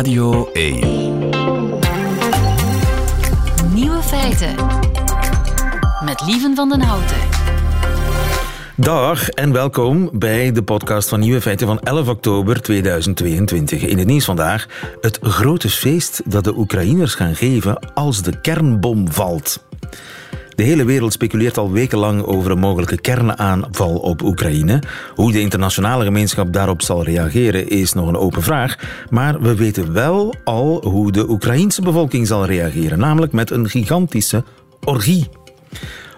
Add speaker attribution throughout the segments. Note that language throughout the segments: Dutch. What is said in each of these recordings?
Speaker 1: Radio 1.
Speaker 2: Nieuwe feiten. Met Lieven van den Houten.
Speaker 3: Dag en welkom bij de podcast van Nieuwe Feiten van 11 oktober 2022. In het nieuws vandaag het grote feest dat de Oekraïners gaan geven als de kernbom valt. De hele wereld speculeert al wekenlang over een mogelijke kernaanval op Oekraïne. Hoe de internationale gemeenschap daarop zal reageren is nog een open vraag. Maar we weten wel al hoe de Oekraïense bevolking zal reageren, namelijk met een gigantische orgie.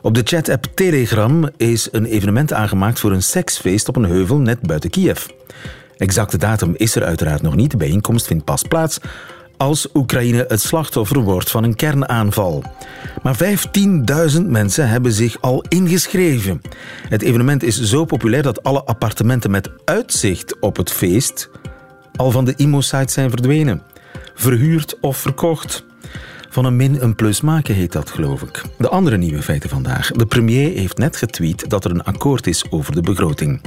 Speaker 3: Op de chat-app Telegram is een evenement aangemaakt voor een seksfeest op een heuvel net buiten Kiev. Exacte datum is er uiteraard nog niet. De bijeenkomst vindt pas plaats als Oekraïne het slachtoffer wordt van een kernaanval. Maar 15.000 mensen hebben zich al ingeschreven. Het evenement is zo populair dat alle appartementen met uitzicht op het feest al van de IMO-site zijn verdwenen. Verhuurd of verkocht. Van een min een plus maken heet dat, geloof ik. De andere nieuwe feiten vandaag. De premier heeft net getweet dat er een akkoord is over de begroting.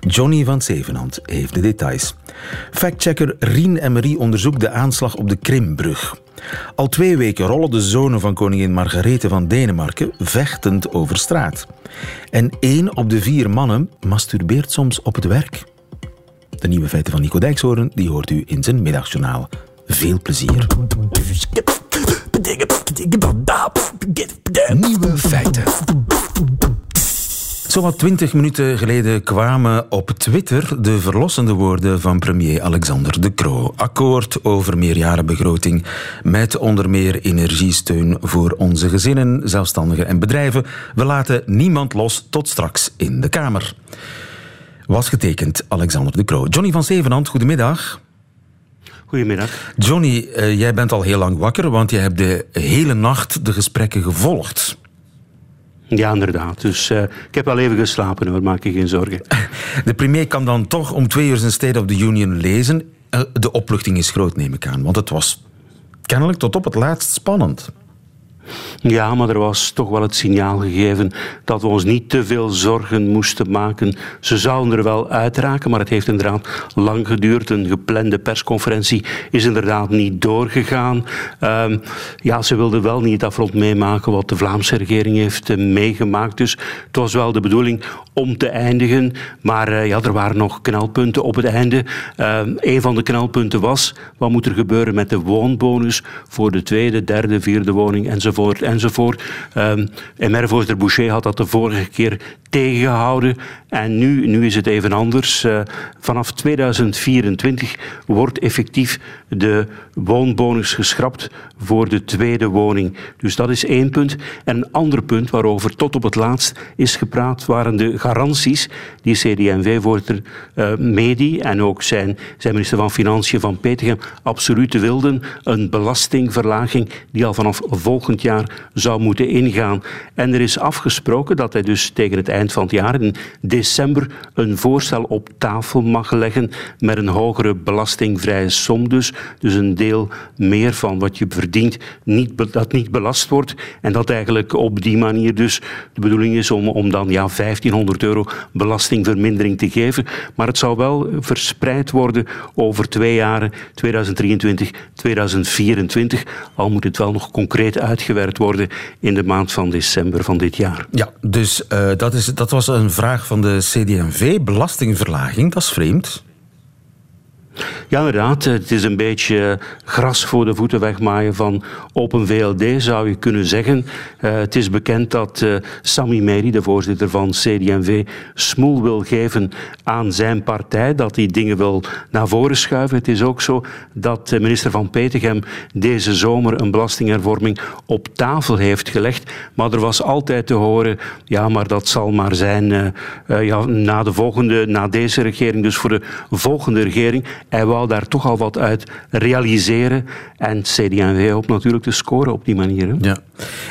Speaker 3: Johnny van Zevenhand heeft de details. Factchecker Rien Emery onderzoekt de aanslag op de Krimbrug. Al twee weken rollen de zonen van koningin Margarethe van Denemarken vechtend over straat. En één op de vier mannen masturbeert soms op het werk. De nieuwe feiten van Nico Dijkshoorn die hoort u in zijn middagjournaal. Veel plezier.
Speaker 1: Nieuwe feiten.
Speaker 3: Zowat twintig minuten geleden kwamen op Twitter de verlossende woorden van premier Alexander De Croo. Akkoord over meerjarenbegroting met onder meer energiesteun voor onze gezinnen, zelfstandigen en bedrijven. We laten niemand los tot straks in de Kamer. Was getekend Alexander De Croo. Johnny van Zevenhand, goedemiddag.
Speaker 4: Goedemiddag.
Speaker 3: Johnny, uh, jij bent al heel lang wakker, want je hebt de hele nacht de gesprekken gevolgd.
Speaker 4: Ja, inderdaad. Dus uh, ik heb wel even geslapen hoor, maak je geen zorgen.
Speaker 3: De premier kan dan toch om twee uur zijn State of the Union lezen. Uh, de opluchting is groot, neem ik aan, want het was kennelijk tot op het laatst spannend.
Speaker 4: Ja, maar er was toch wel het signaal gegeven dat we ons niet te veel zorgen moesten maken. Ze zouden er wel uitraken, maar het heeft inderdaad lang geduurd. Een geplande persconferentie is inderdaad niet doorgegaan. Uh, ja, ze wilden wel niet dat front meemaken wat de Vlaamse regering heeft uh, meegemaakt. Dus het was wel de bedoeling om te eindigen. Maar uh, ja, er waren nog knelpunten op het einde. Ehm, een van de knelpunten was, wat moet er gebeuren met de woonbonus voor de tweede, derde, vierde woning enzovoort enzovoort. enzovoort. Um, MR-voorzitter Boucher had dat de vorige keer tegengehouden. En nu, nu is het even anders. Uh, vanaf 2024 wordt effectief de woonbonus geschrapt voor de tweede woning. Dus dat is één punt. En een ander punt waarover tot op het laatst is gepraat, waren de garanties die CD&V-voorzitter uh, Medi en ook zijn, zijn minister van Financiën van Petegem absoluut wilden. Een belastingverlaging die al vanaf volgend jaar zou moeten ingaan. En er is afgesproken dat hij dus tegen het eind van het jaar, in december, een voorstel op tafel mag leggen met een hogere belastingvrije som dus. Dus een deel meer van wat je verdient, niet, dat niet belast wordt. En dat eigenlijk op die manier dus de bedoeling is om, om dan ja, 1500 euro belastingvermindering te geven. Maar het zou wel verspreid worden over twee jaren, 2023, 2024. Al moet het wel nog concreet uitgewerkt worden in de maand van december van dit jaar.
Speaker 3: Ja, dus uh, dat, is, dat was een vraag van de CD&V. Belastingverlaging, dat is vreemd.
Speaker 4: Ja, inderdaad. Het is een beetje gras voor de voeten wegmaaien van Open VLD, zou je kunnen zeggen. Uh, het is bekend dat uh, Sami Meri, de voorzitter van CD&V, smoel wil geven aan zijn partij, dat hij dingen wil naar voren schuiven. Het is ook zo dat minister Van Petegem deze zomer een belastinghervorming op tafel heeft gelegd. Maar er was altijd te horen, ja, maar dat zal maar zijn ja, na, de volgende, na deze regering, dus voor de volgende regering. Hij wou daar toch al wat uit realiseren. En CD&V hoopt natuurlijk te scoren op die manier.
Speaker 3: Ja.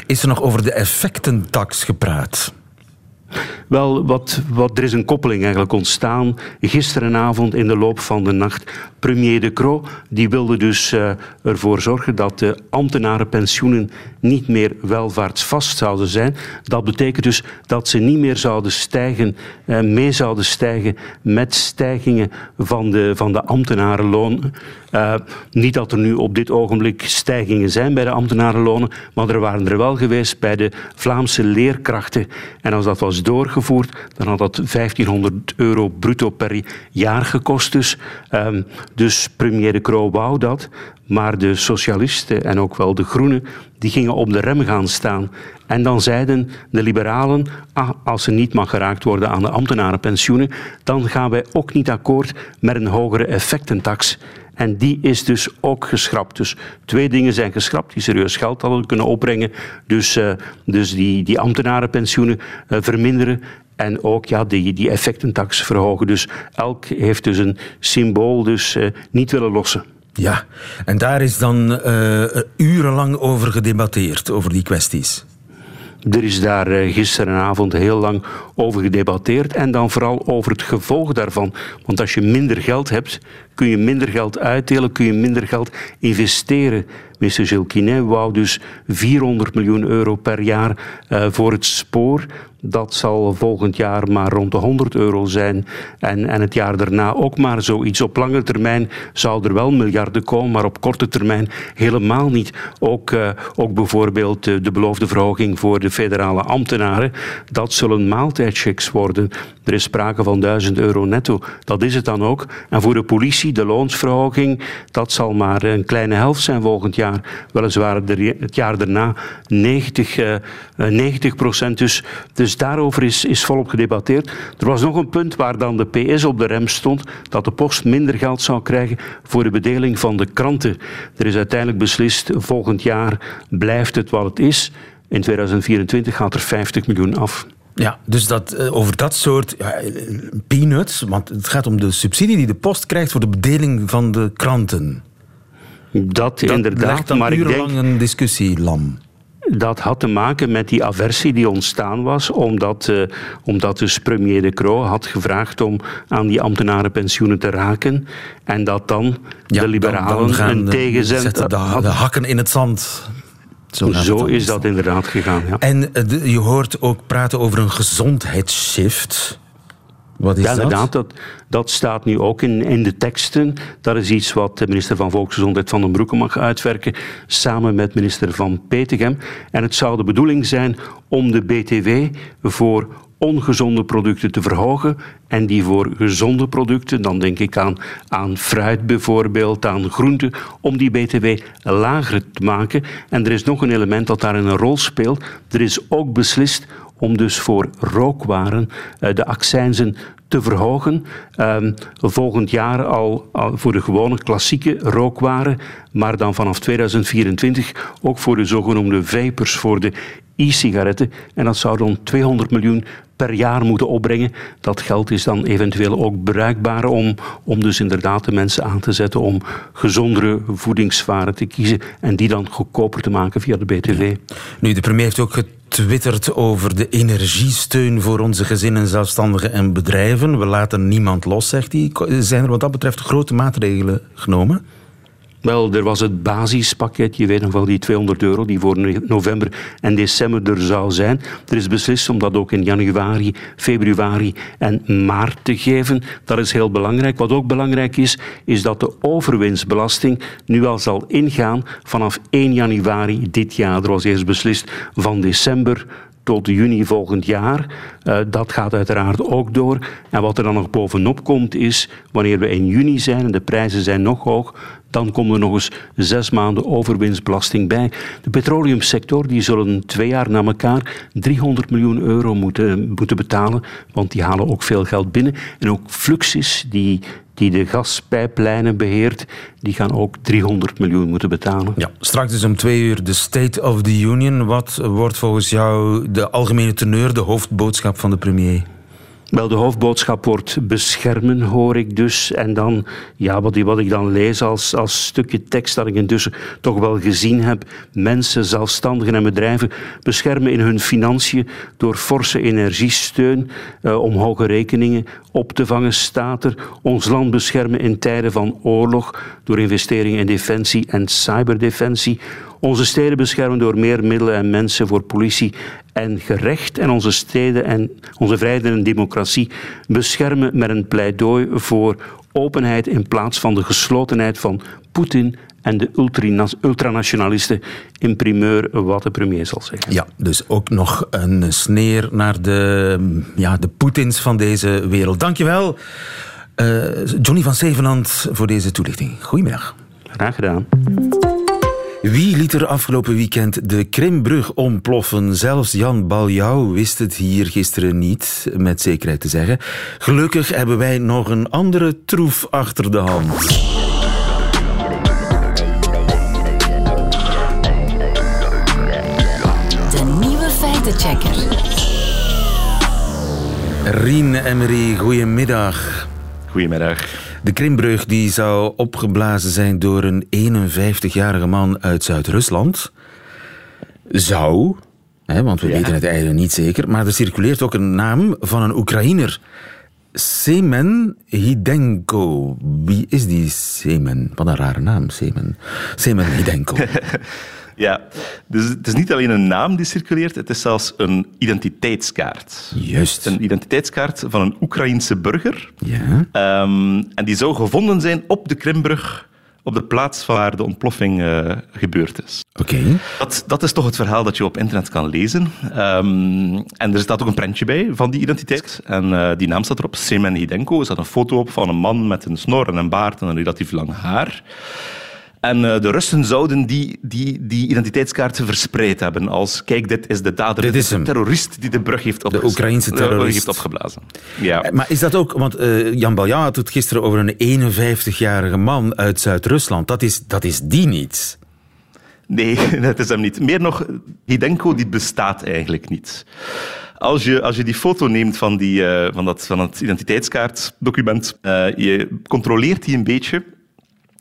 Speaker 3: Is er nog over de effectentax gepraat?
Speaker 4: Wel, wat, wat, er is een koppeling eigenlijk ontstaan gisterenavond in de loop van de nacht. Premier De Croo die wilde dus uh, ervoor zorgen dat de ambtenarenpensioenen niet meer welvaartsvast zouden zijn. Dat betekent dus dat ze niet meer zouden stijgen, uh, mee zouden stijgen met stijgingen van de, van de ambtenarenloon. Uh, niet dat er nu op dit ogenblik stijgingen zijn bij de ambtenarenlonen, maar er waren er wel geweest bij de Vlaamse leerkrachten. En als dat was doorgevoerd, dan had dat 1500 euro bruto per jaar gekost. Dus, um, dus premier De Croo wou dat, maar de socialisten en ook wel de groenen, die gingen op de rem gaan staan. En dan zeiden de liberalen, ah, als er niet mag geraakt worden aan de ambtenarenpensioenen, dan gaan wij ook niet akkoord met een hogere effectentax. En die is dus ook geschrapt. Dus twee dingen zijn geschrapt die serieus geld hadden kunnen opbrengen. Dus, uh, dus die, die ambtenarenpensioenen uh, verminderen en ook ja, die, die effectentax verhogen. Dus elk heeft dus een symbool dus, uh, niet willen lossen.
Speaker 3: Ja, en daar is dan urenlang over gedebatteerd, over die kwesties.
Speaker 4: Er is daar gisterenavond heel lang over gedebatteerd en dan vooral over het gevolg daarvan. Want als je minder geld hebt, kun je minder geld uitdelen, kun je minder geld investeren. Minister Gilles wou dus 400 miljoen euro per jaar uh, voor het spoor. Dat zal volgend jaar maar rond de 100 euro zijn. En, en het jaar daarna ook maar zoiets. Op lange termijn zou er wel miljarden komen, maar op korte termijn helemaal niet. Ook, uh, ook bijvoorbeeld de, de beloofde verhoging voor de federale ambtenaren. Dat zullen worden. Er is sprake van 1000 euro netto. Dat is het dan ook. En voor de politie, de loonsverhoging, dat zal maar een kleine helft zijn volgend jaar. Weliswaar het jaar daarna 90, uh, 90 procent. Dus, dus daarover is, is volop gedebatteerd. Er was nog een punt waar dan de PS op de rem stond, dat de post minder geld zou krijgen voor de bedeling van de kranten. Er is uiteindelijk beslist, volgend jaar blijft het wat het is. In 2024 gaat er 50 miljoen af.
Speaker 3: Ja, dus dat, uh, over dat soort ja, peanuts, want het gaat om de subsidie die de post krijgt voor de bedeling van de kranten.
Speaker 4: Dat,
Speaker 3: dat
Speaker 4: inderdaad, maar ik
Speaker 3: denk... een discussie lam.
Speaker 4: Dat had te maken met die aversie die ontstaan was, omdat, uh, omdat dus premier De Croo had gevraagd om aan die ambtenarenpensioenen te raken. En dat dan ja, de liberalen
Speaker 3: dan, dan
Speaker 4: een tegenzet...
Speaker 3: De, de hakken in het zand.
Speaker 4: Zo, Zo is dat inderdaad gegaan. Ja.
Speaker 3: En de, je hoort ook praten over een gezondheidsshift. Wat is
Speaker 4: ja,
Speaker 3: dat?
Speaker 4: inderdaad. Dat, dat staat nu ook in, in de teksten. Dat is iets wat de minister van Volksgezondheid Van den Broeke mag uitwerken, samen met minister Van Petegem. En het zou de bedoeling zijn om de BTW voor ongezonde producten te verhogen en die voor gezonde producten, dan denk ik aan, aan fruit bijvoorbeeld, aan groenten, om die BTW lager te maken. En er is nog een element dat daarin een rol speelt. Er is ook beslist om dus voor rookwaren uh, de accijnzen te verhogen. Um, volgend jaar al, al, voor de gewone klassieke rookwaren, maar dan vanaf 2024 ook voor de zogenoemde vapers, voor de e-sigaretten. En dat zou dan 200 miljoen per jaar moeten opbrengen. Dat geld is dan eventueel ook bruikbaar om, om dus inderdaad de mensen aan te zetten om gezondere voedingswaren te kiezen en die dan goedkoper te maken via de BTW.
Speaker 3: Nu, de premier heeft ook getwitterd over de energiesteun voor onze gezinnen, zelfstandigen en bedrijven. We laten niemand los, zegt hij. Zijn er wat dat betreft grote maatregelen genomen?
Speaker 4: Wel, er was het basispakket, je weet nog wel, die 200 euro die voor november en december er zou zijn. Er is beslist om dat ook in januari, februari en maart te geven. Dat is heel belangrijk. Wat ook belangrijk is, is dat de overwinstbelasting nu al zal ingaan vanaf 1 januari dit jaar. Er was eerst beslist van december tot juni volgend jaar. Uh, dat gaat uiteraard ook door. En wat er dan nog bovenop komt is, wanneer we in juni zijn en de prijzen zijn nog hoog, dan komen er nog eens zes maanden overwinstbelasting bij. De petroleumsector die zullen twee jaar na elkaar 300 miljoen euro moeten, moeten betalen, want die halen ook veel geld binnen. En ook Fluxis, die, die de gaspijplijnen beheert, die gaan ook 300 miljoen moeten betalen.
Speaker 3: Ja, straks dus om twee uur de State of the Union. Wat wordt volgens jou de algemene teneur, de hoofdboodschap van de premier?
Speaker 4: Wel, de hoofdboodschap wordt beschermen, hoor ik dus. En dan, ja, wat, ik dan lees als, als stukje tekst dat ik intussen toch wel gezien heb. Mensen, zelfstandigen en bedrijven beschermen in hun financiën door forse energiesteun uh, om hoge rekeningen op te vangen, staat er. Ons land beschermen in tijden van oorlog door investeringen in defensie en cyberdefensie onze steden beschermen door meer middelen en mensen voor politie en gerecht. En onze steden en onze vrijheid en democratie beschermen met een pleidooi voor openheid in plaats van de geslotenheid van Poetin en de ultranationalisten in primeur, wat de premier zal zeggen.
Speaker 3: Ja, dus ook nog een sneer naar de, ja, de Poetins van deze wereld. Dankjewel, uh, Johnny van Zevenand, voor deze toelichting. Goedemiddag.
Speaker 4: Graag gedaan.
Speaker 3: Wie liet er afgelopen weekend de Krimbrug ontploffen? Zelfs Jan Baljouw wist het hier gisteren niet, met zekerheid te zeggen. Gelukkig hebben wij nog een andere troef achter de hand.
Speaker 2: De nieuwe feitenchecker.
Speaker 3: Rien Emery, goedemiddag.
Speaker 5: Goedemiddag.
Speaker 3: De Krimbrug die zou opgeblazen zijn door een 51-jarige man uit Zuid-Rusland. Zou, hè, want we weten het eigenlijk niet zeker, maar er circuleert ook een naam van een Oekraïner. Semen Hidenko. Wie is die Semen? Wat een rare naam, Semen. Semen Hidenko.
Speaker 5: Ja, dus het is niet alleen een naam die circuleert, het is zelfs een identiteitskaart.
Speaker 3: Juist.
Speaker 5: Een identiteitskaart van een Oekraïense burger.
Speaker 3: Ja.
Speaker 5: Um, en die zou gevonden zijn op de Krimbrug op de plaats waar de ontploffing uh, gebeurd is.
Speaker 3: Oké.
Speaker 5: Dat, dat is toch het verhaal dat je op internet kan lezen. Um, en er staat ook een prentje bij van die identiteit. En uh, die naam staat erop, Semen Hidenko. Er staat een foto op van een man met een snor en een baard en een relatief lang haar. En uh, de Russen zouden die, die, die identiteitskaarten verspreid hebben als kijk, dit is de dader,
Speaker 3: dit is de
Speaker 5: terrorist die de brug heeft, opgeblazen.
Speaker 3: de Oekraïnse terrorist.
Speaker 5: heeft opgeblazen. Ja.
Speaker 3: Maar is dat ook, want uh, Jan Balja had het gisteren over een 51-jarige man uit Zuid-Rusland. Dat is, dat is die niet.
Speaker 5: Nee, dat is hem niet. Meer nog, Hidenko die bestaat eigenlijk niet. Als je, als je die foto neemt van, die, uh, van, dat, van het identiteitskaartdocument, je controleert die een beetje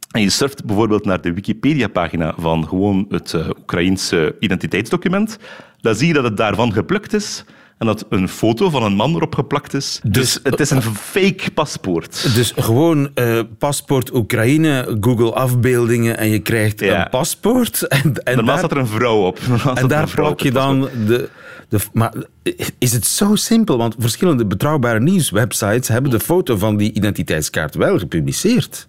Speaker 5: en je surft bijvoorbeeld naar de Wikipedia-pagina van gewoon het uh, Oekraïense identiteitsdocument, dan zie je dat het daarvan geplukt is en dat een foto van een man erop geplakt is. Dus, dus het is een fake paspoort.
Speaker 3: Dus gewoon uh, paspoort Oekraïne, Google afbeeldingen en je krijgt ja. een paspoort. En, en
Speaker 5: Normaal staat er een vrouw op.
Speaker 3: en daar plak je dan de, de... Maar is het zo simpel? Want verschillende betrouwbare nieuwswebsites hebben de foto van die identiteitskaart wel gepubliceerd.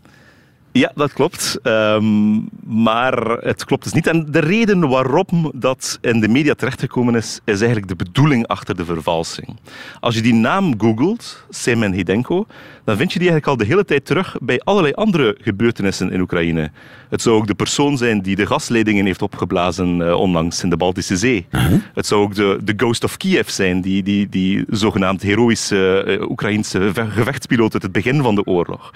Speaker 5: Ja, dat klopt. Um, maar het klopt dus niet. En de reden waarom dat in de media terechtgekomen is, is eigenlijk de bedoeling achter de vervalsing. Als je die naam googelt, Semen Hidenko, dan vind je die eigenlijk al de hele tijd terug bij allerlei andere gebeurtenissen in Oekraïne. Het zou ook de persoon zijn die de gasleidingen heeft opgeblazen uh, onlangs in de Baltische Zee. Uh -huh. Het zou ook de, de Ghost of Kiev zijn, die, die, die zogenaamd heroïsche uh, Oekraïnse gevechtspiloot uit het begin van de oorlog.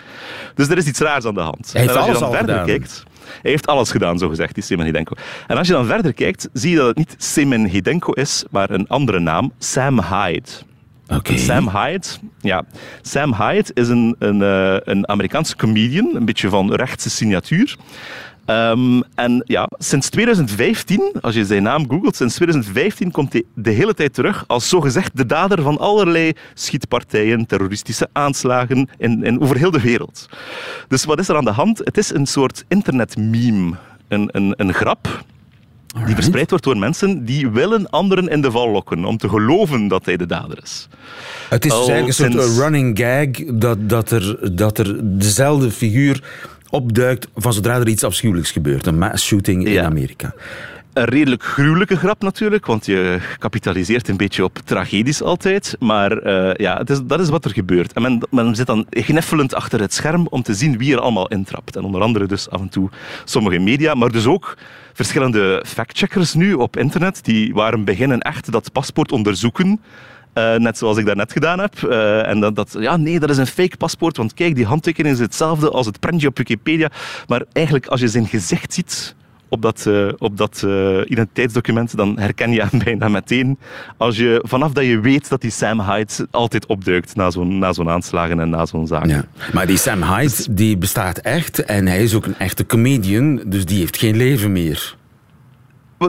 Speaker 5: Dus er is iets raars aan de hand.
Speaker 3: Hij heeft
Speaker 5: en als
Speaker 3: alles
Speaker 5: je dan verder
Speaker 3: gedaan.
Speaker 5: kijkt, hij heeft alles gedaan, zo gezegd, die Semen Hidenko. En als je dan verder kijkt, zie je dat het niet Semen Hidenko is, maar een andere naam, Sam Hyde. Sam Hyde, ja. Sam Hyde is een, een, uh, een Amerikaanse comedian, een beetje van rechtse signatuur. Um, en ja, sinds 2015, als je zijn naam googelt, sinds 2015 komt hij de hele tijd terug als zogezegd de dader van allerlei schietpartijen, terroristische aanslagen in, in, over heel de wereld. Dus wat is er aan de hand? Het is een soort internetmeme, een, een, een grap
Speaker 3: Alright.
Speaker 5: die verspreid wordt door mensen die willen anderen in de val lokken om te geloven dat hij de dader is.
Speaker 3: Het is dus eigenlijk een soort running gag dat, dat, er, dat er dezelfde figuur opduikt van zodra er iets afschuwelijks gebeurt. Een mass shooting in
Speaker 5: Ja.
Speaker 3: Amerika.
Speaker 5: Een redelijk gruwelijke grap natuurlijk, want je kapitaliseert een beetje op tragedies altijd. Maar eh, ja, het is, dat is wat er gebeurt. En men, men zit dan gneffelend achter het scherm om te zien wie er allemaal intrapt. En onder andere dus af en toe sommige media, maar dus ook verschillende factcheckers nu op internet, die waren beginnen echt dat paspoort onderzoeken. Eh, net zoals ik daarnet gedaan heb. Eh, en dat, dat, ja, nee, dat is een fake paspoort, want kijk, die handtekening is hetzelfde als het prentje op Wikipedia. Maar eigenlijk, als je zijn gezicht ziet op dat, eh, op dat eh, identiteitsdocument, dan herken je hem bijna meteen. Als je, vanaf dat je weet dat die Sam Hyde altijd opduikt na zo'n na zo'n aanslagen en na zo'n zaak.
Speaker 3: Ja. Maar die Sam Hyde, die bestaat echt en hij is ook een echte comedian, dus die heeft geen leven meer.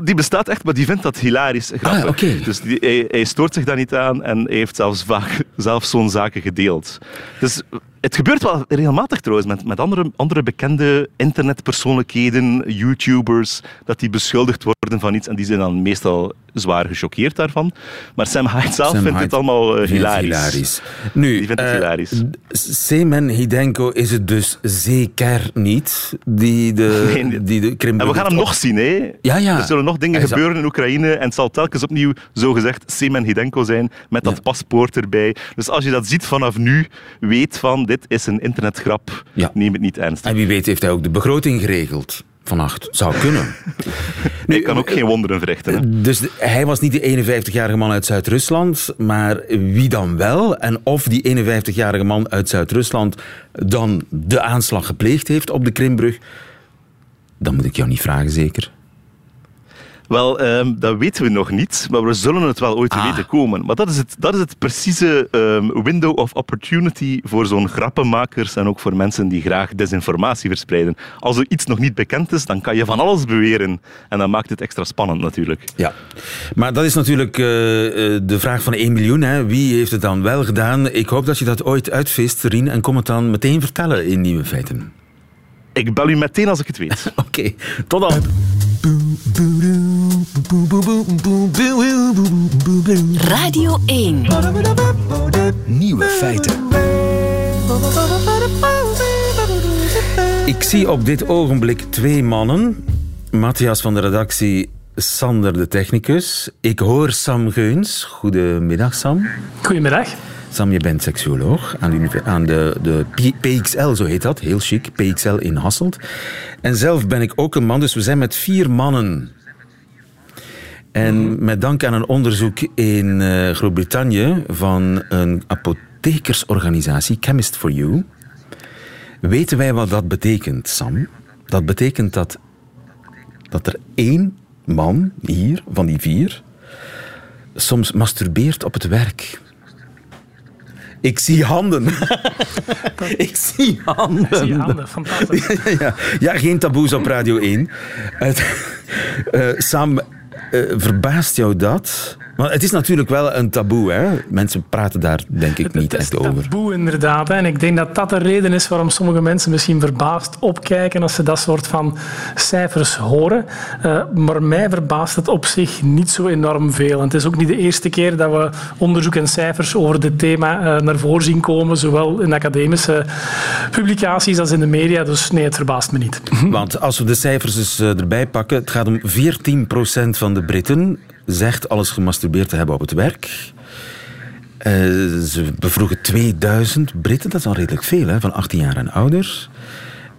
Speaker 5: Die bestaat echt, maar die vindt dat hilarisch grappig.
Speaker 3: Ah, oké.
Speaker 5: Dus die, hij, hij stoort zich daar niet aan en hij heeft zelfs vaak zelf zo'n zaken gedeeld. Dus het gebeurt wel regelmatig trouwens met, met andere, andere bekende internetpersoonlijkheden, YouTubers, dat die beschuldigd worden van iets en die zijn dan meestal zwaar gechoqueerd daarvan. Maar Sam Hyde zelf
Speaker 3: Sam
Speaker 5: vindt
Speaker 3: Hyde
Speaker 5: het allemaal eh,
Speaker 3: het
Speaker 5: hilarisch.
Speaker 3: hilarisch. Nu,
Speaker 5: Die vindt het
Speaker 3: eh,
Speaker 5: hilarisch.
Speaker 3: Semen Hidenko is het dus zeker niet, die de,
Speaker 5: Nee, nee.
Speaker 3: die de Krim
Speaker 5: En we gaan hem nog zien, hè?
Speaker 3: Ja, ja.
Speaker 5: Er zullen nog dingen
Speaker 3: Hij zal-
Speaker 5: gebeuren in Oekraïne en het zal telkens opnieuw zogezegd Semen Hidenko zijn met dat
Speaker 3: Ja.
Speaker 5: paspoort erbij. Dus als je dat ziet vanaf nu, weet van dit is een internetgrap,
Speaker 3: Ja.
Speaker 5: neem het niet ernstig.
Speaker 3: En wie weet heeft hij ook de begroting geregeld vannacht. Zou kunnen.
Speaker 5: Ik kan ook geen wonderen verrichten. Hè?
Speaker 3: Dus hij was niet de 51-jarige man uit Zuid-Rusland, maar wie dan wel? En of die 51-jarige man uit Zuid-Rusland dan de aanslag gepleegd heeft op de Krimbrug, dan moet ik jou niet vragen, zeker.
Speaker 5: Wel, ehm, dat weten we nog niet, maar we zullen het wel ooit te
Speaker 3: Ah.
Speaker 5: weten komen. Maar dat is het, dat is het precieze ehm, window of opportunity voor zo'n grappenmakers en ook voor mensen die graag desinformatie verspreiden. Als er iets nog niet bekend is, dan kan je van alles beweren. En dat maakt het extra spannend natuurlijk.
Speaker 3: Ja, maar dat is natuurlijk eh, eh, de vraag van 1 miljoen. Hè. Wie heeft het dan wel gedaan? Ik hoop dat je dat ooit uitvist, Rien, en kom het dan meteen vertellen in Nieuwe Feiten.
Speaker 5: Ik bel u meteen als ik het weet.
Speaker 3: Oké, tot dan.
Speaker 2: Radio 1.
Speaker 1: Nieuwe feiten.
Speaker 3: Ik zie op dit ogenblik twee mannen. Matthias van de redactie, Sander de technicus. Ik hoor Sam Geuns. Goedemiddag, Sam.
Speaker 6: Goedemiddag.
Speaker 3: Sam, je bent seksuoloog aan de, aan de, de PXL, zo heet dat. Heel chic, PXL in Hasselt. En zelf ben ik ook een man, dus we zijn met vier mannen. En met dank aan een onderzoek in eh, Groot-Brittannië van een apothekersorganisatie, Chemist for You, weten wij wat dat betekent, Sam. Dat betekent dat, dat er één man hier, van die vier, soms masturbeert op het werk. Ik zie handen. ik zie handen.
Speaker 6: Zie je handen, fantastisch.
Speaker 3: Ja, ja. geen taboes op Radio 1. Het- eh, Sam, eh, verbaast jou dat? Want het is natuurlijk wel een taboe, hè? Mensen praten daar denk ik niet
Speaker 6: Het is
Speaker 3: echt over.
Speaker 6: taboe inderdaad. hè. En ik denk dat dat de reden is waarom sommige mensen misschien verbaasd opkijken als ze dat soort van cijfers horen. Eh, maar mij verbaast het op zich niet zo enorm veel. En het is ook niet de eerste keer dat we onderzoek en cijfers over dit thema eh, naar voren zien komen, zowel in academische publicaties als in de media. Dus nee, het verbaast me niet.
Speaker 3: Want als we de cijfers dus eh, erbij pakken, het gaat om 14% van de Britten zegt alles gemasturbeerd te hebben op het werk. Eh, ze bevroegen 2000 Britten, dat is al redelijk veel, hè, van 18 jaar en ouder.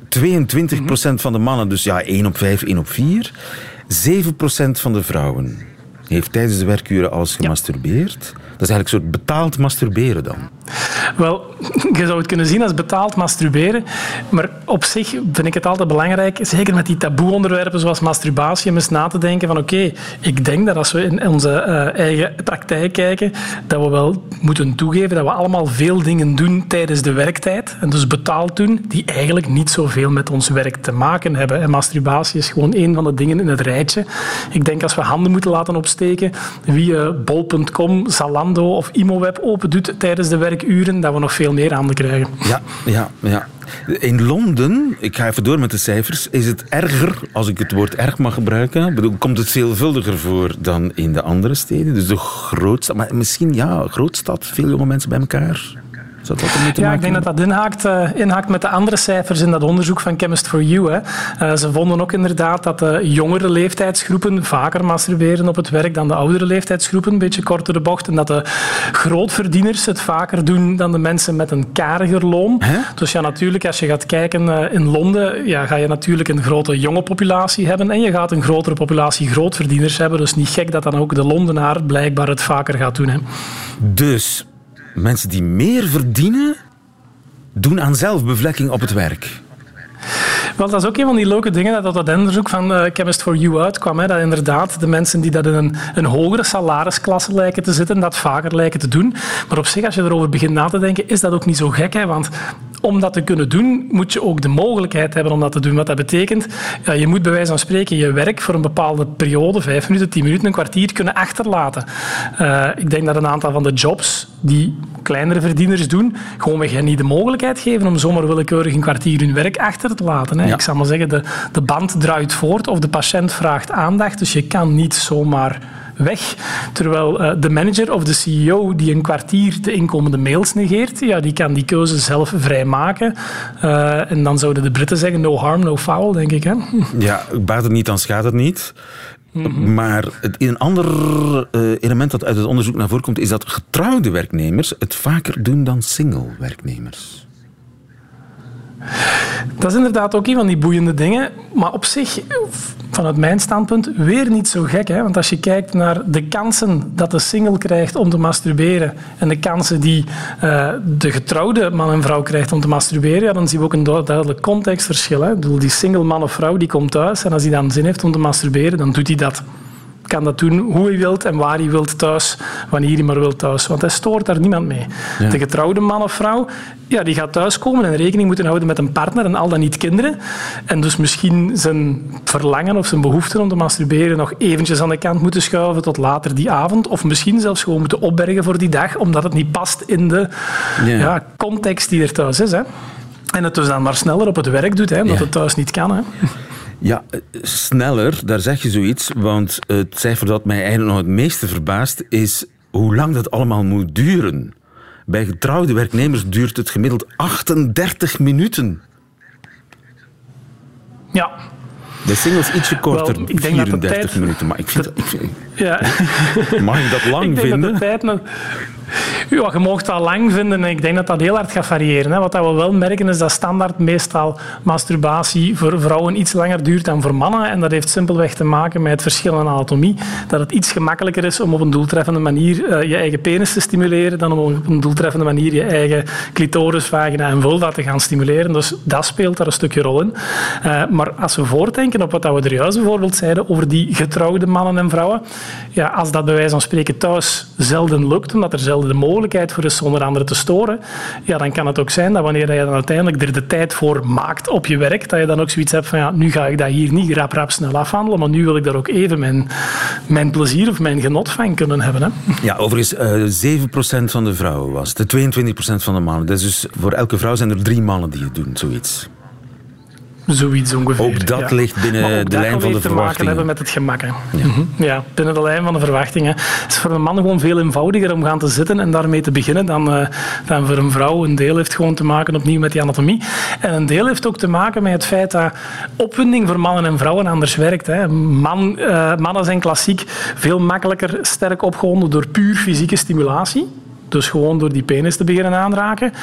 Speaker 3: 22% van de mannen, dus ja, 1 op 5, 1 op 4. 7% van de vrouwen heeft tijdens de werkuren alles gemasturbeerd. Dat is eigenlijk een soort betaald masturberen dan.
Speaker 6: Wel, je zou het kunnen zien als betaald masturberen. Maar op zich vind ik het altijd belangrijk, zeker met die taboe-onderwerpen zoals masturbatie, om eens na te denken van oké, ik denk dat als we in onze eh, eigen praktijk kijken, dat we wel moeten toegeven dat we allemaal veel dingen doen tijdens de werktijd. En dus betaald doen, die eigenlijk niet zoveel met ons werk te maken hebben. En masturbatie is gewoon een van de dingen in het rijtje. Ik denk als we handen moeten laten opsteken, wie eh, bol.com, Zalando of Imoweb open doet tijdens de werkuren, dat we nog veel meer handen krijgen.
Speaker 3: Ja, ja, ja. In Londen, ik ga even door met de cijfers, is het erger, als ik het woord erg mag gebruiken, Ik bedoel, komt het veelvuldiger voor dan in de andere steden. Dus de grootstad, maar misschien ja, grootstad, veel jonge mensen bij elkaar. Zou dat ermee te
Speaker 6: Ja, ik denk dat dat inhaakt, eh, inhaakt met de andere cijfers in dat onderzoek van Chemist for You. Hè. Eh, ze vonden ook inderdaad dat de jongere leeftijdsgroepen vaker masturberen op het werk dan de oudere leeftijdsgroepen, een beetje korter de bocht. En dat de grootverdieners het vaker doen dan de mensen met een kariger loon. Dus ja, natuurlijk, als je gaat kijken eh, in Londen, ja, ga je natuurlijk een grote jonge populatie hebben en je gaat een grotere populatie grootverdieners hebben. Dus niet gek dat dan ook de Londenaar blijkbaar het vaker gaat doen. Hè.
Speaker 3: Dus mensen die meer verdienen, doen aan zelfbevlekking op het werk.
Speaker 6: Wel, dat is ook een van die leuke dingen dat dat onderzoek van uh, Chemist for You uitkwam. Hè, dat inderdaad de mensen die dat in een, een hogere salarisklasse lijken te zitten, dat vaker lijken te doen. Maar op zich, als je erover begint na te denken, is dat ook niet zo gek. Hè, want om dat te kunnen doen, moet je ook de mogelijkheid hebben om dat te doen. Wat dat betekent, je moet bij wijze van spreken je werk voor een bepaalde periode, vijf minuten, tien minuten, een kwartier, kunnen achterlaten. Uh, ik denk dat een aantal van de jobs die kleinere verdieners doen, gewoon we niet de mogelijkheid geven om zomaar willekeurig een kwartier hun werk achter te laten. Ik zou maar zeggen, de, de band draait voort of de patiënt vraagt aandacht, dus je kan niet zomaar weg. Terwijl uh, de manager of de CEO die een kwartier de inkomende mails negeert, ja, die kan die keuze zelf vrijmaken. Uh, en dan zouden de Britten zeggen no harm, no foul, denk ik. Hè?
Speaker 3: Ja, baat het niet, dan schaadt het niet. Mhm. Maar het, een ander uh, element dat uit het onderzoek naar voren komt, is dat getrouwde werknemers het vaker doen dan single werknemers.
Speaker 6: Dat is inderdaad ook een van die boeiende dingen. Maar op zich, vanuit mijn standpunt, weer niet zo gek. Hè? Want als je kijkt naar de kansen dat de single krijgt om te masturberen en de kansen die uh, de getrouwde man en vrouw krijgt om te masturberen, ja, dan zien we ook een duidelijk contextverschil. Hè? Ik bedoel, die single man of vrouw die komt thuis en als hij dan zin heeft om te masturberen, dan doet hij dat kan dat doen hoe hij wilt en waar hij wilt thuis, wanneer hij maar wilt thuis. Want hij stoort daar niemand mee. De getrouwde man of vrouw, ja, die gaat thuiskomen en rekening moeten houden met een partner en al dan niet kinderen. En dus misschien zijn verlangen of zijn behoefte om te masturberen nog eventjes aan de kant moeten schuiven tot later die avond. Of misschien zelfs gewoon moeten opbergen voor die dag, omdat het niet past in de ja. context die er thuis is. Hè. En het dus dan maar sneller op het werk doet, hè, omdat het thuis niet kan. Hè.
Speaker 3: Ja, eh, sneller, daar zeg je zoiets. Want het cijfer dat mij eigenlijk nog het meeste verbaast is hoe lang dat allemaal moet duren. Bij getrouwde werknemers duurt het gemiddeld 38 minuten.
Speaker 6: Ja.
Speaker 3: De singles ietsje korter, Wel, 34 minuten. Maar ik vind, dat, ik ja. Mag ik dat lang
Speaker 6: ik
Speaker 3: vinden?
Speaker 6: Dat de tijd ja, je mocht dat lang vinden en ik denk dat dat heel hard gaat variëren. Hè. Wat we wel merken is dat standaard meestal masturbatie voor vrouwen iets langer duurt dan voor mannen. En dat heeft simpelweg te maken met het verschil in anatomie. Dat het iets gemakkelijker is om op een doeltreffende manier uh, je eigen penis te stimuleren dan om op een doeltreffende manier je eigen clitoris, vagina en vulva te gaan stimuleren. Dus dat speelt daar een stukje rol in. Uh, maar als we voortdenken op wat we er juist bijvoorbeeld zeiden over die getrouwde mannen en vrouwen, ja, als dat bij wijze van spreken thuis zelden lukt, omdat er zelden de mogelijkheid voor is zonder anderen te storen, ja, dan kan het ook zijn dat wanneer je dan uiteindelijk er de tijd voor maakt op je werk, dat je dan ook zoiets hebt van ja, nu ga ik dat hier niet rap rap snel afhandelen, maar nu wil ik daar ook even mijn, mijn plezier of mijn genot van kunnen hebben. Hè.
Speaker 3: Ja, overigens, uh, 7% van de vrouwen was het, 22% van de mannen. Dus voor elke vrouw zijn er drie mannen die het doen, zoiets.
Speaker 6: Zoiets ongeveer.
Speaker 3: Ook dat ligt binnen de lijn van de verwachtingen. te maken
Speaker 6: hebben met het gemak. Ja. Mhm. ja. binnen de lijn van de verwachtingen. Het is voor een man gewoon veel eenvoudiger om gaan te zitten en daarmee te beginnen dan, uh, dan voor een vrouw. Een deel heeft gewoon te maken opnieuw met die anatomie. En een deel heeft ook te maken met het feit dat opwinding voor mannen en vrouwen anders werkt. Hè. Man, uh, mannen zijn klassiek veel makkelijker sterk opgewonden door puur fysieke stimulatie. Dus gewoon door die penis te beginnen aanraken.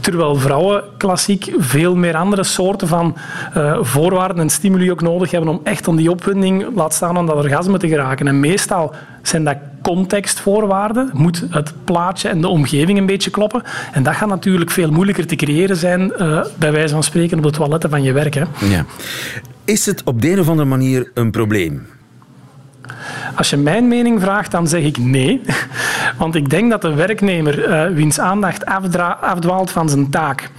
Speaker 6: Terwijl vrouwen klassiek veel meer andere soorten van uh, voorwaarden en stimuli ook nodig hebben om echt om die opwinding, laat staan om dat orgasme te geraken. En meestal zijn dat contextvoorwaarden. Moet het plaatje en de omgeving een beetje kloppen. En dat gaat natuurlijk veel moeilijker te creëren zijn, uh, bij wijze van spreken, op de toiletten van je werk. Hè.
Speaker 3: Ja. Is het op de een of andere manier een probleem?
Speaker 6: Als je mijn mening vraagt, dan zeg ik nee. Want ik denk dat de werknemer uh, wiens aandacht afdwaalt van zijn taak,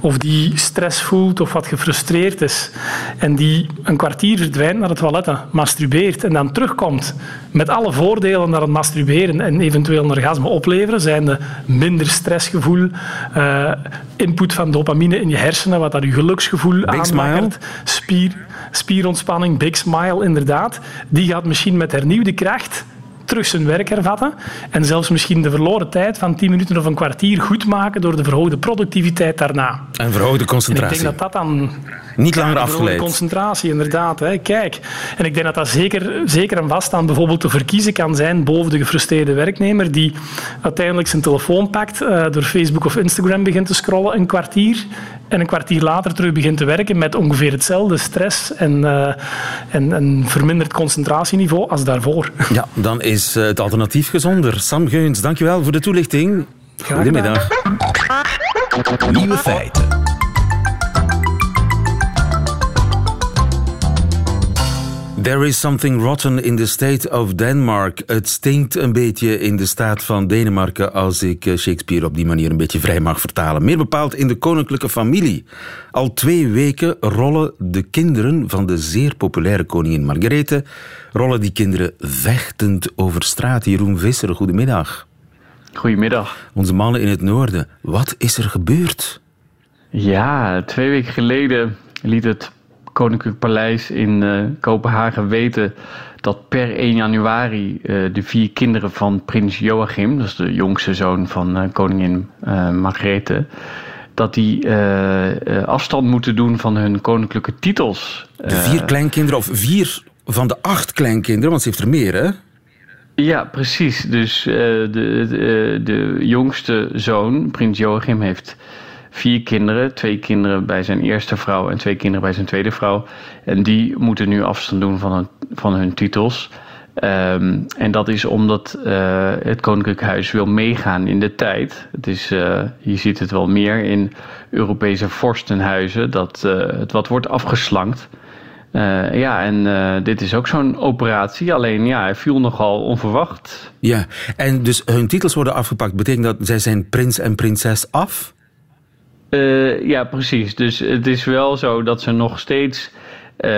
Speaker 6: of die stress voelt of wat gefrustreerd is, en die een kwartier verdwijnt naar het toilet, masturbeert en dan terugkomt met alle voordelen dat het masturberen en eventueel een orgasme opleveren, zijn de minder stressgevoel, uh, input van dopamine in je hersenen, wat dat je geluksgevoel aanmaakt, spier spierontspanning, big smile inderdaad, die gaat misschien met hernieuwde kracht terug zijn werk hervatten en zelfs misschien de verloren tijd van 10 minuten of een kwartier goed maken door de verhoogde productiviteit daarna.
Speaker 3: En verhoogde concentratie.
Speaker 6: ik denk dat dat dan...
Speaker 3: Niet langer afgeleid.
Speaker 6: concentratie, inderdaad. Hè. Kijk, en ik denk dat dat zeker, zeker en vast dan bijvoorbeeld te verkiezen kan zijn boven de gefrustreerde werknemer die uiteindelijk zijn telefoon pakt, uh, door Facebook of Instagram begint te scrollen een kwartier en een kwartier later terug begint te werken met ongeveer hetzelfde stress en, uh, en, en verminderd concentratieniveau als daarvoor.
Speaker 3: Ja, dan is eh, het alternatief gezonder. Sam Geuns, dankjewel voor de toelichting. Goedemiddag.
Speaker 1: Nieuwe feiten.
Speaker 3: There is something rotten in the state of Denmark. Het stinkt een beetje in de staat van Denemarken als ik eh, Shakespeare op die manier een beetje vrij mag vertalen. Meer bepaald in de koninklijke familie. Al twee weken rollen de kinderen van de zeer populaire koningin Margarethe rollen die kinderen vechtend over straat. Jeroen Visser, goedemiddag.
Speaker 7: Goedemiddag.
Speaker 3: Onze mannen in het noorden. Wat is er gebeurd?
Speaker 7: Ja, twee weken geleden liet het Koninklijk Paleis in uh, Kopenhagen weten dat per 1 januari uh, de vier kinderen van prins Joachim, dat is de jongste zoon van uh, koningin Margrethe, dat die afstand moeten doen van hun koninklijke titels.
Speaker 3: De vier kleinkinderen, of vier van de acht kleinkinderen, want ze heeft er meer, hè?
Speaker 7: Ja, precies. Dus de, de, de jongste zoon, prins Joachim, heeft vier kinderen. Twee kinderen bij zijn eerste vrouw en twee kinderen bij zijn tweede vrouw. En die moeten nu afstand doen van hun, titels. Um, en dat is omdat uh, het Koninklijk Huis wil meegaan in de tijd. Het is, uh, je ziet het wel meer in Europese vorstenhuizen, dat uh, het wat wordt afgeslankt. ja, en dit is ook zo'n operatie. Alleen ja, hij viel nogal onverwacht.
Speaker 3: Ja, en dus hun titels worden afgepakt. Betekent dat zij zijn prins en prinses af?
Speaker 7: Uh, ja, precies. Dus het is wel zo dat ze nog steeds uh,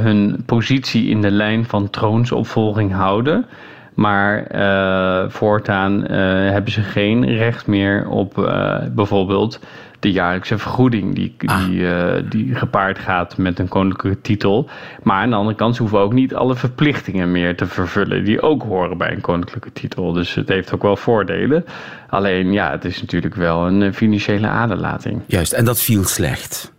Speaker 7: hun positie in de lijn van troonsopvolging houden. Maar uh, voortaan hebben ze geen recht meer op bijvoorbeeld de jaarlijkse vergoeding die, ah. die, die gepaard gaat met een koninklijke titel. Maar aan de andere kant hoeven we ook niet alle verplichtingen meer te vervullen die ook horen bij een koninklijke titel. Dus het heeft ook wel voordelen. Alleen ja, het is natuurlijk wel een eh, financiële aderlating.
Speaker 3: Juist, en dat viel slecht.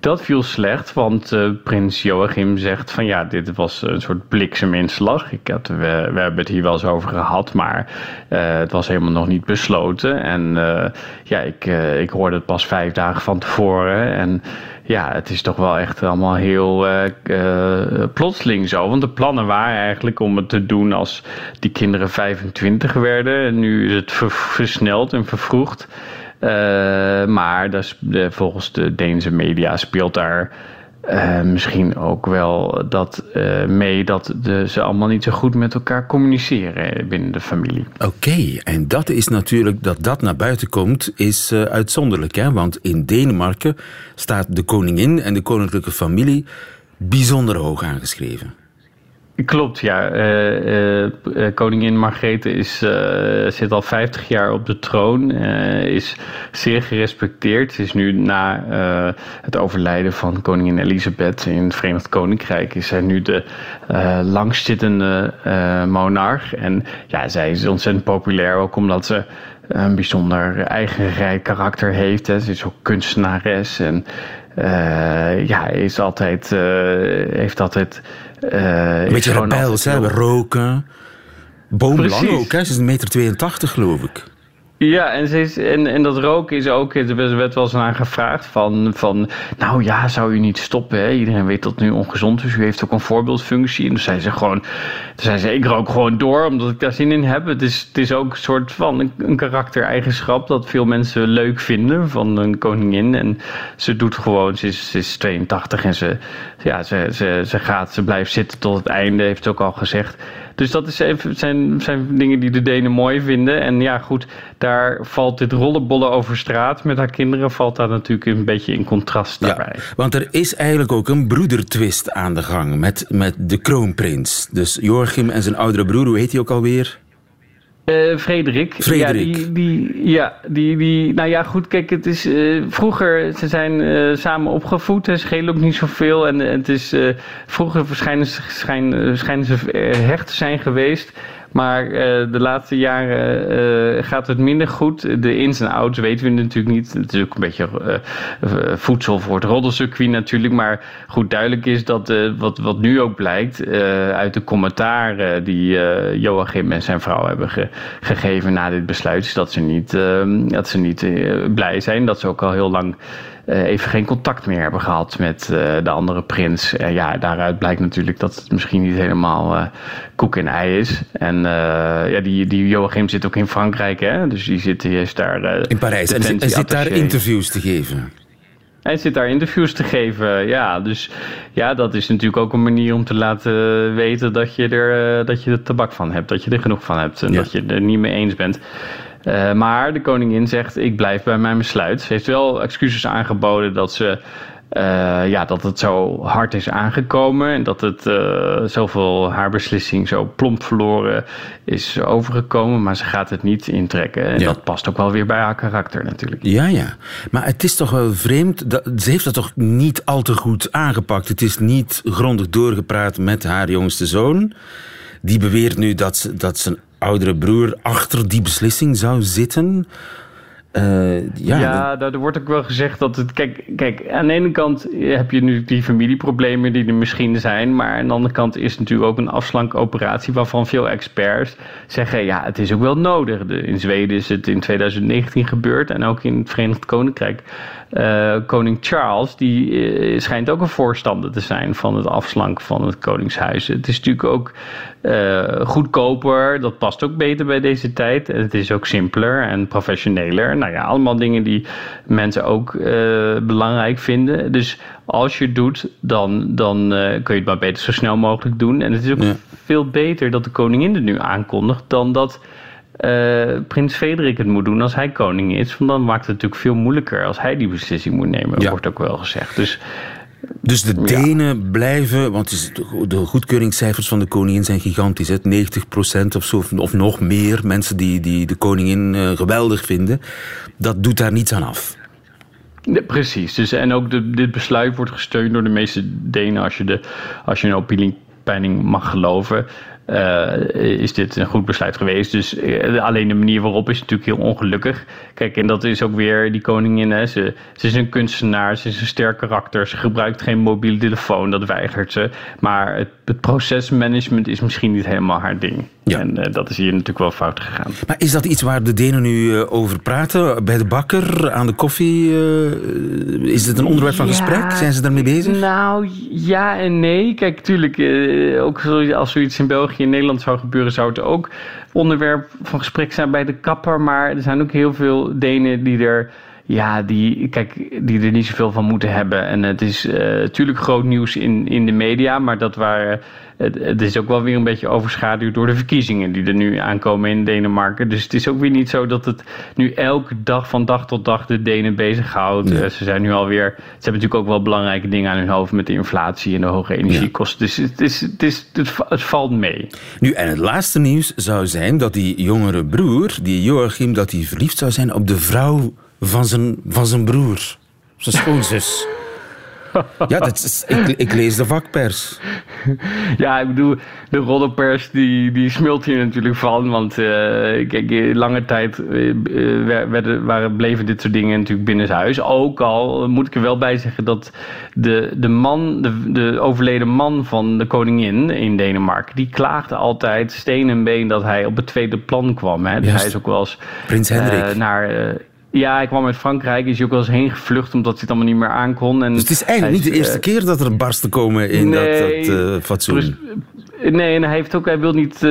Speaker 7: Dat viel slecht, want uh, prins Joachim zegt van ja, dit was een soort blikseminslag. Ik we, hebben het hier wel eens over gehad, maar uh, het was helemaal nog niet besloten. En uh, ja, ik, ik hoorde het pas vijf dagen van tevoren. En ja, het is toch wel echt allemaal heel plotseling zo. Want de plannen waren eigenlijk om het te doen als die kinderen 25 werden. En nu is het versneld en vervroegd. Uh, maar volgens de Deense media speelt daar uh, misschien ook wel dat uh, mee dat ze allemaal niet zo goed met elkaar communiceren binnen de familie.
Speaker 3: Oké, en dat is natuurlijk dat dat naar buiten komt, is uitzonderlijk. Hè? Want in Denemarken staat de koningin en de koninklijke familie bijzonder hoog aangeschreven.
Speaker 7: Klopt, ja. Uh, uh, koningin Margrethe is, zit al 50 jaar op de troon, is zeer gerespecteerd. Ze is nu na het overlijden van koningin Elisabeth in het Verenigd Koninkrijk, is zij nu de langstzittende monarch. En ja, zij is ontzettend populair, ook omdat ze een bijzonder eigenrijk karakter heeft. Hè. Ze is ook kunstenares en ja, is altijd, heeft altijd
Speaker 3: uh, een beetje rebels, hè? roken. Boomlang ook, hè? Ze is een meter 82, geloof ik.
Speaker 7: Ja, en, ze is, en, en dat roken is ook, er werd wel eens aan gevraagd van, van, nou ja, zou u niet stoppen? Hè? Iedereen weet dat nu ongezond is. U heeft ook een voorbeeldfunctie. En toen zei ze gewoon, zei ze, ik rook gewoon door omdat ik daar zin in heb. Het is, het is ook een soort van een, karaktereigenschap dat veel mensen leuk vinden van een koningin. En ze doet gewoon, ze is, is 82 en ze, ja, ze, ze, ze gaat, ze blijft zitten tot het einde, heeft ze ook al gezegd. Dus dat is even, zijn, zijn dingen die de Denen mooi vinden. En ja, goed, daar valt dit rollenbollen over straat met haar kinderen... valt daar natuurlijk een beetje in contrast daarbij. Ja,
Speaker 3: want er is eigenlijk ook een broedertwist aan de gang met, met de kroonprins. Dus Joachim en zijn oudere broer, hoe heet hij ook alweer?
Speaker 7: Uh, Frederik.
Speaker 3: Frederik.
Speaker 7: Ja, die, die, ja, die, die, nou ja, goed, kijk, het is uh, vroeger, ze zijn uh, samen opgevoed, ze schelen ook niet zoveel. En het is, vroeger schijnen, schijn, schijnen ze hecht te zijn geweest. Maar uh, de laatste jaren uh, gaat het minder goed. De ins en outs weten we natuurlijk niet. Het is ook een beetje uh, voedsel voor het roddelcircuit natuurlijk. Maar goed, duidelijk is dat wat, wat nu ook blijkt uit de commentaren die Joachim en zijn vrouw hebben ge gegeven na dit besluit, is dat ze niet, ehm, dat ze niet blij zijn. Dat ze ook al heel lang even geen contact meer hebben gehad met uh, de andere prins. En ja, daaruit blijkt natuurlijk dat het misschien niet helemaal uh, koek en ei is. En ja, die, die Joachim zit ook in Frankrijk, hè? Dus die zit, die is daar...
Speaker 3: in Parijs. En hij zit daar interviews te geven.
Speaker 7: Hij zit daar interviews te geven. Ja, dus ja, dat is natuurlijk ook een manier om te laten weten dat je er, dat je er tabak van hebt. Dat je er genoeg van hebt en dat je er niet mee eens bent. Uh, maar de koningin zegt: Ik blijf bij mijn besluit. Ze heeft wel excuses aangeboden dat ze uh, ja, dat het zo hard is aangekomen en dat het uh, zoveel haar beslissing zo plomp verloren is overgekomen, maar ze gaat het niet intrekken. En dat past ook wel weer bij haar karakter natuurlijk.
Speaker 3: Ja, ja. Maar het is toch wel vreemd, dat, ze heeft dat toch niet al te goed aangepakt. Het is niet grondig doorgepraat met haar jongste zoon. Die beweert nu dat, ze, dat zijn oudere broer achter die beslissing zou zitten.
Speaker 7: Uh, ja, ja daar wordt ook wel gezegd dat het. Kijk, kijk, aan de ene kant heb je nu die familieproblemen die er misschien zijn. Maar aan de andere kant is het natuurlijk ook een afslankoperatie waarvan veel experts zeggen: ja, het is ook wel nodig. in Zweden is het in 2019 gebeurd en ook in het Verenigd Koninkrijk. Uh, koning Charles, die uh, schijnt ook een voorstander te zijn van het afslanken van het Koningshuis. Het is natuurlijk ook uh, goedkoper, dat past ook beter bij deze tijd. Het is ook simpeler en professioneler. Nou ja, allemaal dingen die mensen ook belangrijk vinden. Dus als je het doet, dan, dan kun je het maar beter zo snel mogelijk doen. En het is ook veel beter dat de koningin het nu aankondigt dan dat uh, prins Frederik het moet doen als hij koning is. Want dan maakt het natuurlijk veel moeilijker als hij die beslissing moet nemen, wordt ook wel gezegd. Dus,
Speaker 3: dus de Denen blijven, want de goedkeuringscijfers van de koningin zijn gigantisch. Hè? 90% of zo, of nog meer mensen die, die de koningin uh, geweldig vinden. Dat doet daar niets aan af.
Speaker 7: Ja, precies. Dus, en ook de, dit besluit wordt gesteund door de meeste Denen als je, de, als je een opiniepeiling mag geloven. Uh, is dit een goed besluit geweest. Dus uh, alleen de manier waarop is natuurlijk heel ongelukkig. Kijk, en dat is ook weer die koningin. Hè. Ze, ze is een kunstenaar, ze is een sterk karakter. Ze gebruikt geen mobiele telefoon, dat weigert ze. Maar het, het procesmanagement is misschien niet helemaal haar ding. Ja. En uh, dat is hier natuurlijk wel fout gegaan.
Speaker 3: Maar is dat iets waar de Denen nu over praten? Bij de bakker, aan de koffie? is het een onderwerp van ja, gesprek? Zijn ze daarmee bezig?
Speaker 7: Nou, ja en nee. Kijk, tuurlijk, ook als zoiets in België in Nederland zou gebeuren, zou het ook onderwerp van gesprek zijn bij de kapper. Maar er zijn ook heel veel Denen die er ja, die, kijk, die er niet zoveel van moeten hebben. En het is natuurlijk uh, groot nieuws in, in de media, maar dat waren, het, het, is ook wel weer een beetje overschaduwd door de verkiezingen die er nu aankomen in Denemarken. Dus het is ook weer niet zo dat het nu elke dag van dag tot dag de Denen bezighoudt. Ja. Uh, ze zijn nu alweer, ze hebben natuurlijk ook wel belangrijke dingen aan hun hoofd met de inflatie en de hoge energiekosten. Dus het, is, het, is, het, het valt mee.
Speaker 3: Nu, en het laatste nieuws zou zijn dat die jongere broer, die Joachim, dat hij verliefd zou zijn op de vrouw van zijn, van zijn broer, zijn schoonzus. Ja, dat is, ik, ik, lees de vakpers.
Speaker 7: Ja, ik bedoel, de roddelpers die, die smult hier natuurlijk van. Want uh, kijk, lange tijd uh, werden, waren, bleven dit soort dingen natuurlijk binnenshuis. Ook al moet ik er wel bij zeggen dat de, de man, de, de overleden man van de koningin in Denemarken, die klaagde altijd steen en been dat hij op het tweede plan kwam. Hè. Dus hij is ook wel eens
Speaker 3: Prins Hendrik.
Speaker 7: naar ja, ik kwam uit Frankrijk. Is hij ook wel eens heen gevlucht omdat hij het allemaal niet meer aankon. En
Speaker 3: dus het is eigenlijk niet de eerste uh, keer dat er barsten komen in nee, dat, dat uh, fatsoen.
Speaker 7: Nee, en hij, heeft ook, hij wil niet uh,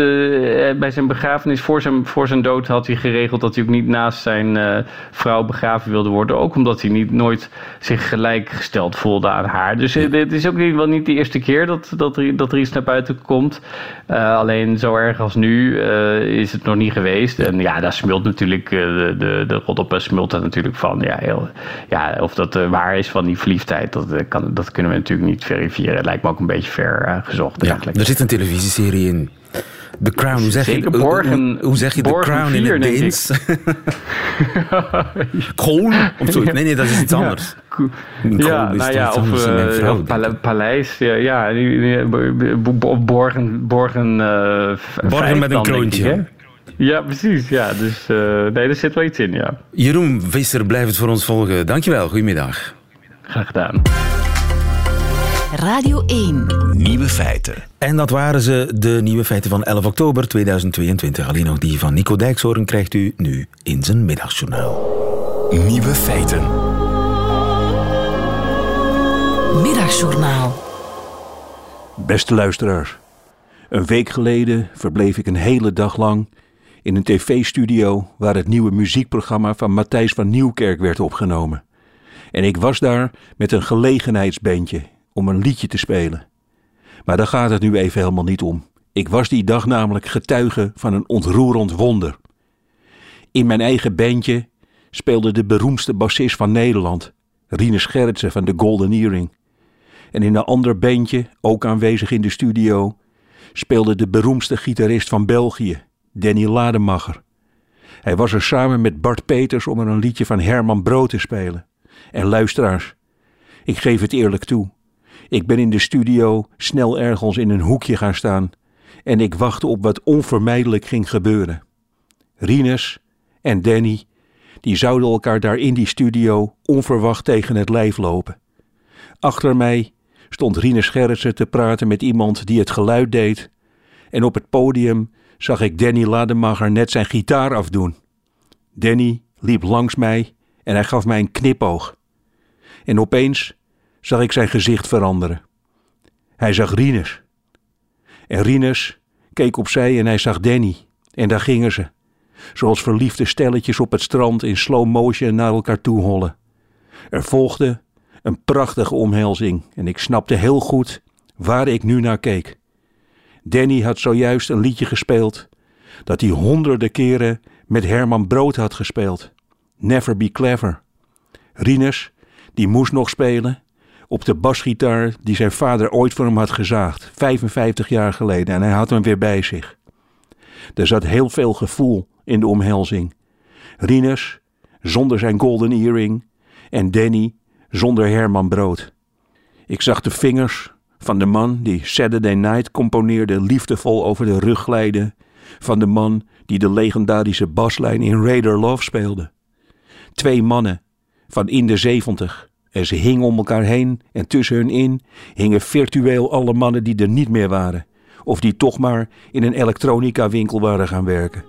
Speaker 7: bij zijn begrafenis, voor zijn, voor zijn dood had hij geregeld dat hij ook niet naast zijn uh, vrouw begraven wilde worden. Ook omdat hij niet, nooit zich gelijkgesteld voelde aan haar. Dus ja. het is ook niet, wel niet de eerste keer dat, dat, er, dat er iets naar buiten komt. Alleen zo erg als nu is het nog niet geweest. En ja, daar smult natuurlijk, de, de, de Roddelpe smult daar natuurlijk van. Ja, heel, ja, of dat waar is van die verliefdheid, dat, kan, dat kunnen we natuurlijk niet verifiëren. Het lijkt me ook een beetje ver gezocht.
Speaker 3: Ja, er zit een televisieserie in. The Crown, hoe zeg je,
Speaker 7: borgen,
Speaker 3: hoe, hoe zeg je The Crown in het Deens? Kroon? Of zo? Nee, nee, dat is iets anders.
Speaker 7: Ja, nou ja, of, uh, of pale, paleis. Ja, ja of borgen... Borgen, uh,
Speaker 3: borgen met een kroontje.
Speaker 7: ja, precies. Ja, dus uh, nee, er zit wel iets in, ja.
Speaker 3: Jeroen Visser, blijf het voor ons volgen. Dankjewel, goedemiddag.
Speaker 7: Graag gedaan.
Speaker 2: Radio 1.
Speaker 1: Nieuwe feiten.
Speaker 3: En dat waren ze, de nieuwe feiten van 11 oktober 2022. Alleen nog die van Nico Dijkshoorn krijgt u nu in zijn middagjournaal.
Speaker 1: Nieuwe feiten.
Speaker 2: Middagjournaal.
Speaker 8: Beste luisteraar. Een week geleden verbleef ik een hele dag lang in een tv-studio waar het nieuwe muziekprogramma van Matthijs van Nieuwkerk werd opgenomen. En ik was daar met een gelegenheidsbandje om een liedje te spelen. Maar daar gaat het nu even helemaal niet om. Ik was die dag namelijk getuige van een ontroerend wonder. In mijn eigen bandje speelde de beroemdste bassist van Nederland, Rinus Gerritsen van de Golden Earring. En in een ander bandje, ook aanwezig in de studio, speelde de beroemdste gitarist van België, Danny Lademacher. Hij was er samen met Bart Peters om er een liedje van Herman Brood te spelen. En luisteraars, ik geef het eerlijk toe. Ik ben in de studio snel ergens in een hoekje gaan staan en ik wachtte op wat onvermijdelijk ging gebeuren. Rinus en Danny, die zouden elkaar daar in die studio onverwacht tegen het lijf lopen. Achter mij stond Rinus Gerritsen te praten met iemand die het geluid deed en op het podium zag ik Danny Lademacher net zijn gitaar afdoen. Danny liep langs mij en hij gaf mij een knipoog. En opeens zag ik zijn gezicht veranderen. Hij zag Rinus. En Rinus keek opzij en hij zag Danny. En daar gingen ze. Zoals verliefde stelletjes op het strand in slow motion naar elkaar toe hollen. Er volgde een prachtige omhelzing en ik snapte heel goed waar ik nu naar keek. Danny had zojuist een liedje gespeeld dat hij honderden keren met Herman Brood had gespeeld. Never Be Clever. Rinus, die moest nog spelen op de basgitaar die zijn vader ooit voor hem had gezaagd, 55 jaar geleden, en hij had hem weer bij zich. Er zat heel veel gevoel in de omhelzing. Rinus zonder zijn golden earring en Danny zonder Herman Brood. Ik zag de vingers van de man die Saturday Night componeerde liefdevol over de rug glijden van de man die de legendarische baslijn in Raider Love speelde. Twee mannen van in de zeventig en ze hingen om elkaar heen en tussen hun in hingen virtueel alle mannen die er niet meer waren of die toch maar in een elektronica winkel waren gaan werken.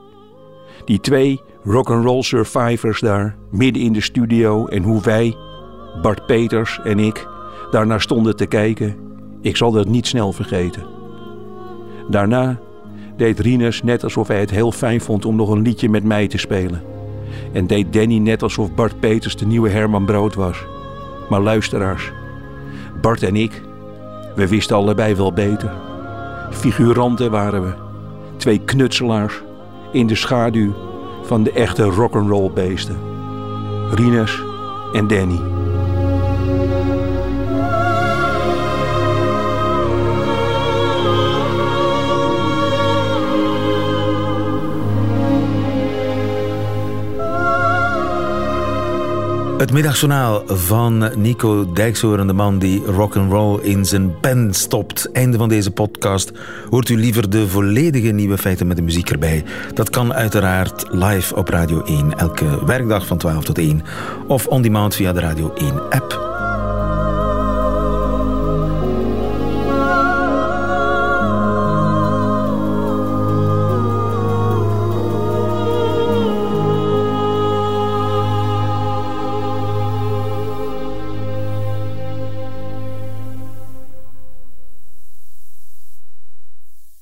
Speaker 8: Die twee rock'n'roll survivors daar midden in de studio en hoe wij, Bart Peters en ik, daarnaar stonden te kijken, ik zal dat niet snel vergeten. Daarna deed Rinus net alsof hij het heel fijn vond om nog een liedje met mij te spelen. En deed Danny net alsof Bart Peters de nieuwe Herman Brood was. Maar luisteraars, Bart en ik, we wisten allebei wel beter. Figuranten waren we. Twee knutselaars in de schaduw van de echte rock'n'roll beesten. Rinus en Danny.
Speaker 3: Het middagjournaal van Nico Dijkshoorn, de man die rock'n'roll in zijn pen stopt. Einde van deze podcast. Hoort u liever de volledige nieuwe feiten met de muziek erbij? Dat kan uiteraard live op Radio 1, elke werkdag van 12 tot 1. Of on demand via de Radio 1 app.